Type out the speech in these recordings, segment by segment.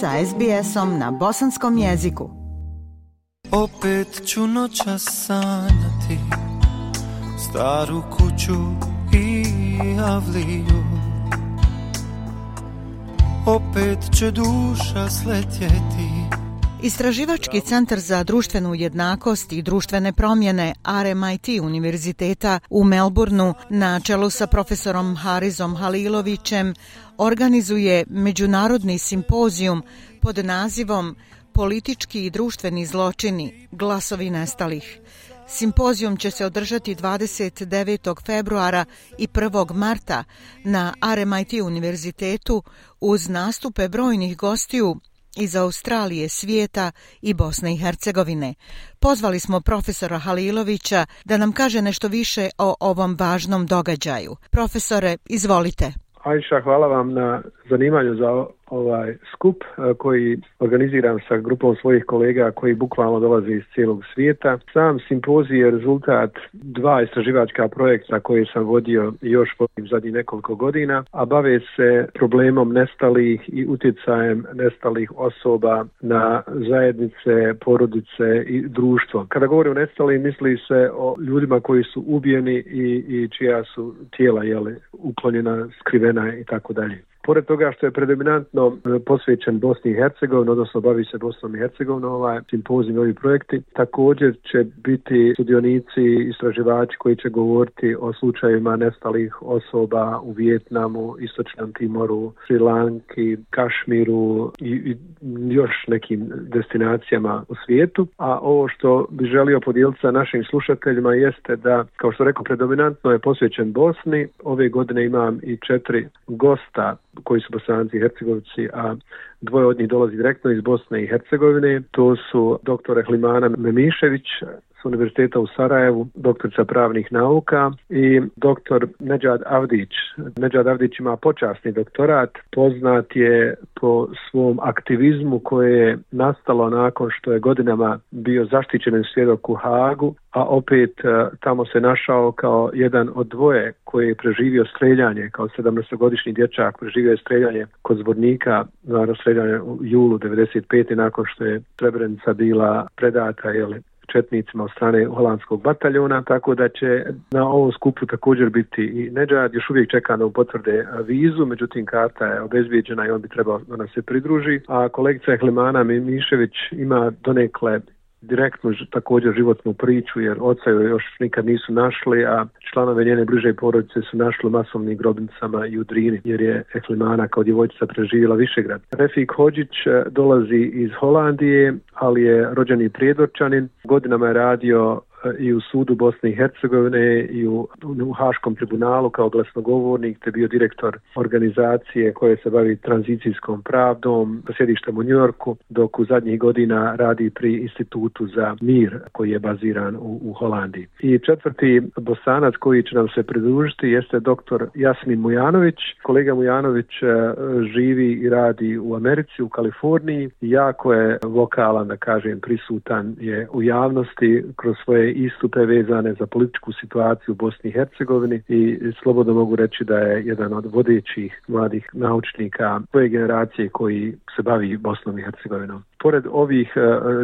sa SBS-om na bosanskom jeziku. Opet ću noća sanjati Staru kuću i avliju Opet će duša sletjeti Istraživački centar za društvenu jednakost i društvene promjene RMIT univerziteta u Melbourneu na čelu sa profesorom Harizom Halilovićem organizuje međunarodni simpozijum pod nazivom Politički i društveni zločini glasovi nestalih. Simpozijum će se održati 29. februara i 1. marta na RMIT univerzitetu uz nastupe brojnih gostiju iz Australije, svijeta i Bosne i Hercegovine. Pozvali smo profesora Halilovića da nam kaže nešto više o ovom važnom događaju. Profesore, izvolite. Ajša, hvala vam na zanimanju za ovaj skup koji organiziram sa grupom svojih kolega koji bukvalno dolaze iz cijelog svijeta. Sam simpozij je rezultat dva istraživačka projekta koje sam vodio još zadnjih nekoliko godina, a bave se problemom nestalih i utjecajem nestalih osoba na zajednice, porodice i društvo. Kada govorim o nestalim misli se o ljudima koji su ubijeni i, i čija su tijela jeli, uklonjena, skrivena i tako dalje pored toga što je predominantno e, posvećen Bosni i Hercegovini, odnosno bavi se Bosnom i Hercegovinom ovaj simpozij i ovi projekti, također će biti sudionici, istraživači koji će govoriti o slučajevima nestalih osoba u Vijetnamu, Istočnom Timoru, Sri Lanki, Kašmiru i, još nekim destinacijama u svijetu. A ovo što bi želio podijeliti sa našim slušateljima jeste da, kao što rekao, predominantno je posvećen Bosni. Ove godine imam i četiri gosta koji su bosanci i hercegovci, a dvoje od njih dolazi direktno iz Bosne i Hercegovine. To su doktor Hlimana Memišević, s Univerziteta u Sarajevu, doktorica pravnih nauka i doktor Neđad Avdić. Neđad Avdić ima počasni doktorat, poznat je po svom aktivizmu koje je nastalo nakon što je godinama bio zaštićen svjedok u Hagu, a opet e, tamo se našao kao jedan od dvoje koji je preživio streljanje, kao 17-godišnji dječak preživio je streljanje kod zbornika, naravno streljanje u julu 95. nakon što je trebrenica bila predata jeli, četnicima od strane holandskog bataljona, tako da će na ovom skupu također biti i Neđad, još uvijek čeka da potvrde vizu, međutim karta je obezbijeđena i on bi trebao da nam se pridruži, a kolegica Hlemana Mišević ima donekle direktno također životnu priču jer oca joj još nikad nisu našli, a članovi njene bliže porodice su našli u masovnim grobnicama i u Drini jer je Eklimana kao djevojčica preživjela Višegrad. Refik Hođić e, dolazi iz Holandije, ali je rođeni prijedočanin. Godinama je radio i u sudu Bosne i Hercegovine i u, u Haškom tribunalu kao glasnogovornik te bio direktor organizacije koje se bavi tranzicijskom pravdom sjedištem u Njorku dok u zadnjih godina radi pri institutu za mir koji je baziran u, u Holandiji. I četvrti bosanac koji će nam se pridružiti jeste doktor Jasmin Mujanović. Kolega Mujanović e, živi i radi u Americi, u Kaliforniji. Jako je vokalan, da kažem, prisutan je u javnosti kroz svoje istupe vezane za političku situaciju u Bosni i Hercegovini i slobodno mogu reći da je jedan od vodećih mladih naučnika svoje generacije koji se bavi Bosnom i Hercegovinom. Pored ovih e,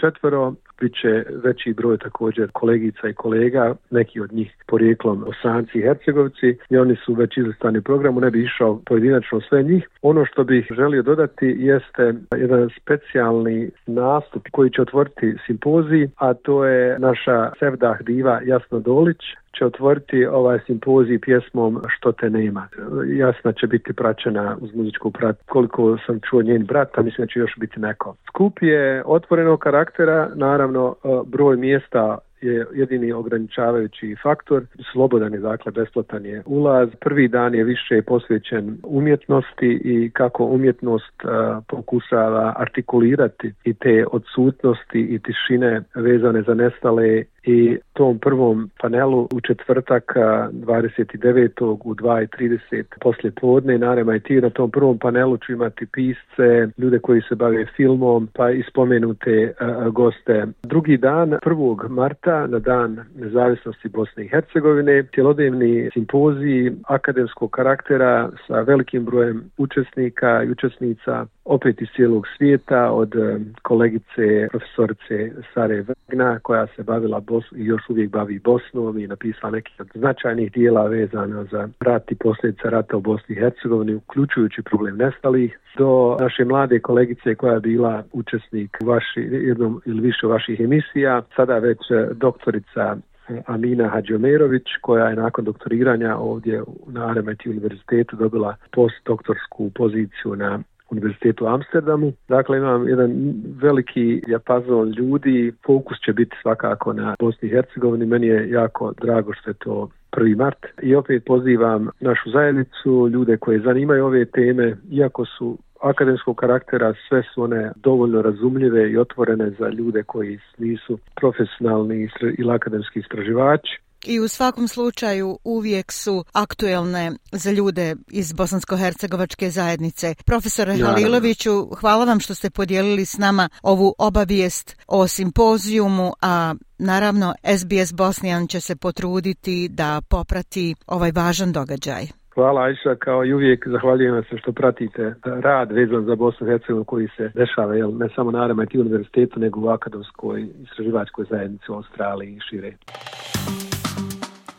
četvero bit će veći broj također kolegica i kolega, neki od njih porijeklom Osanci i Hercegovci i oni su već izlistani u programu, ne bi išao pojedinačno sve njih. Ono što bih želio dodati jeste jedan specijalni nastup koji će otvoriti simpozij, a to je naša Sevdah diva Jasna Dolić, će otvoriti ovaj simpozij pjesmom Što te nema. Jasna će biti praćena uz muzičku prat. Koliko sam čuo njen brat, a mislim da će još biti neko. Skup je otvorenog karaktera, naravno e, broj mjesta je jedini ograničavajući faktor. Slobodan je, dakle, besplatan je ulaz. Prvi dan je više posvećen umjetnosti i kako umjetnost e, pokušava artikulirati i te odsutnosti i tišine vezane za nestale i tom prvom panelu u četvrtak 29. E, u 2.30 poslije podne i ti na tom prvom panelu ću imati pisce, ljude koji se bave filmom pa i spomenute e, goste. Drugi dan, 1. marta na dan nezavisnosti Bosne i Hercegovine, cjelodnevni simpoziji akademskog karaktera sa velikim brojem učesnika i učesnica opet iz cijelog svijeta, od eh, kolegice profesorice Sare Vagna koja se bavila i još uvijek bavi Bosnom i napisala nekih od značajnih dijela vezana za rat i posljedica rata u Bosni i Hercegovini, uključujući problem nestalih, do naše mlade kolegice koja je bila učesnik u vaši, jednom ili više vaših emisija, sada već eh, doktorica eh, Amina Hadžomerović koja je nakon doktoriranja ovdje na RMIT univerzitetu dobila postdoktorsku poziciju na univerzitetu u Amsterdamu. Dakle, imam jedan veliki japazon ljudi, fokus će biti svakako na Bosni i Hercegovini. Meni je jako drago što je to 1. mart i opet pozivam našu zajednicu, ljude koje zanimaju ove teme, iako su akademskog karaktera sve su one dovoljno razumljive i otvorene za ljude koji nisu profesionalni ili akademski istraživači i u svakom slučaju uvijek su aktuelne za ljude iz bosansko-hercegovačke zajednice. Profesore Haliloviću, hvala vam što ste podijelili s nama ovu obavijest o simpozijumu, a naravno SBS Bosnijan će se potruditi da poprati ovaj važan događaj. Hvala Ajša, kao i uvijek zahvaljujem se što pratite rad vezan za Bosnu i koji se dešava jel, ne samo na RMIT univerzitetu nego u akademskoj istraživačkoj zajednici u Australiji i šire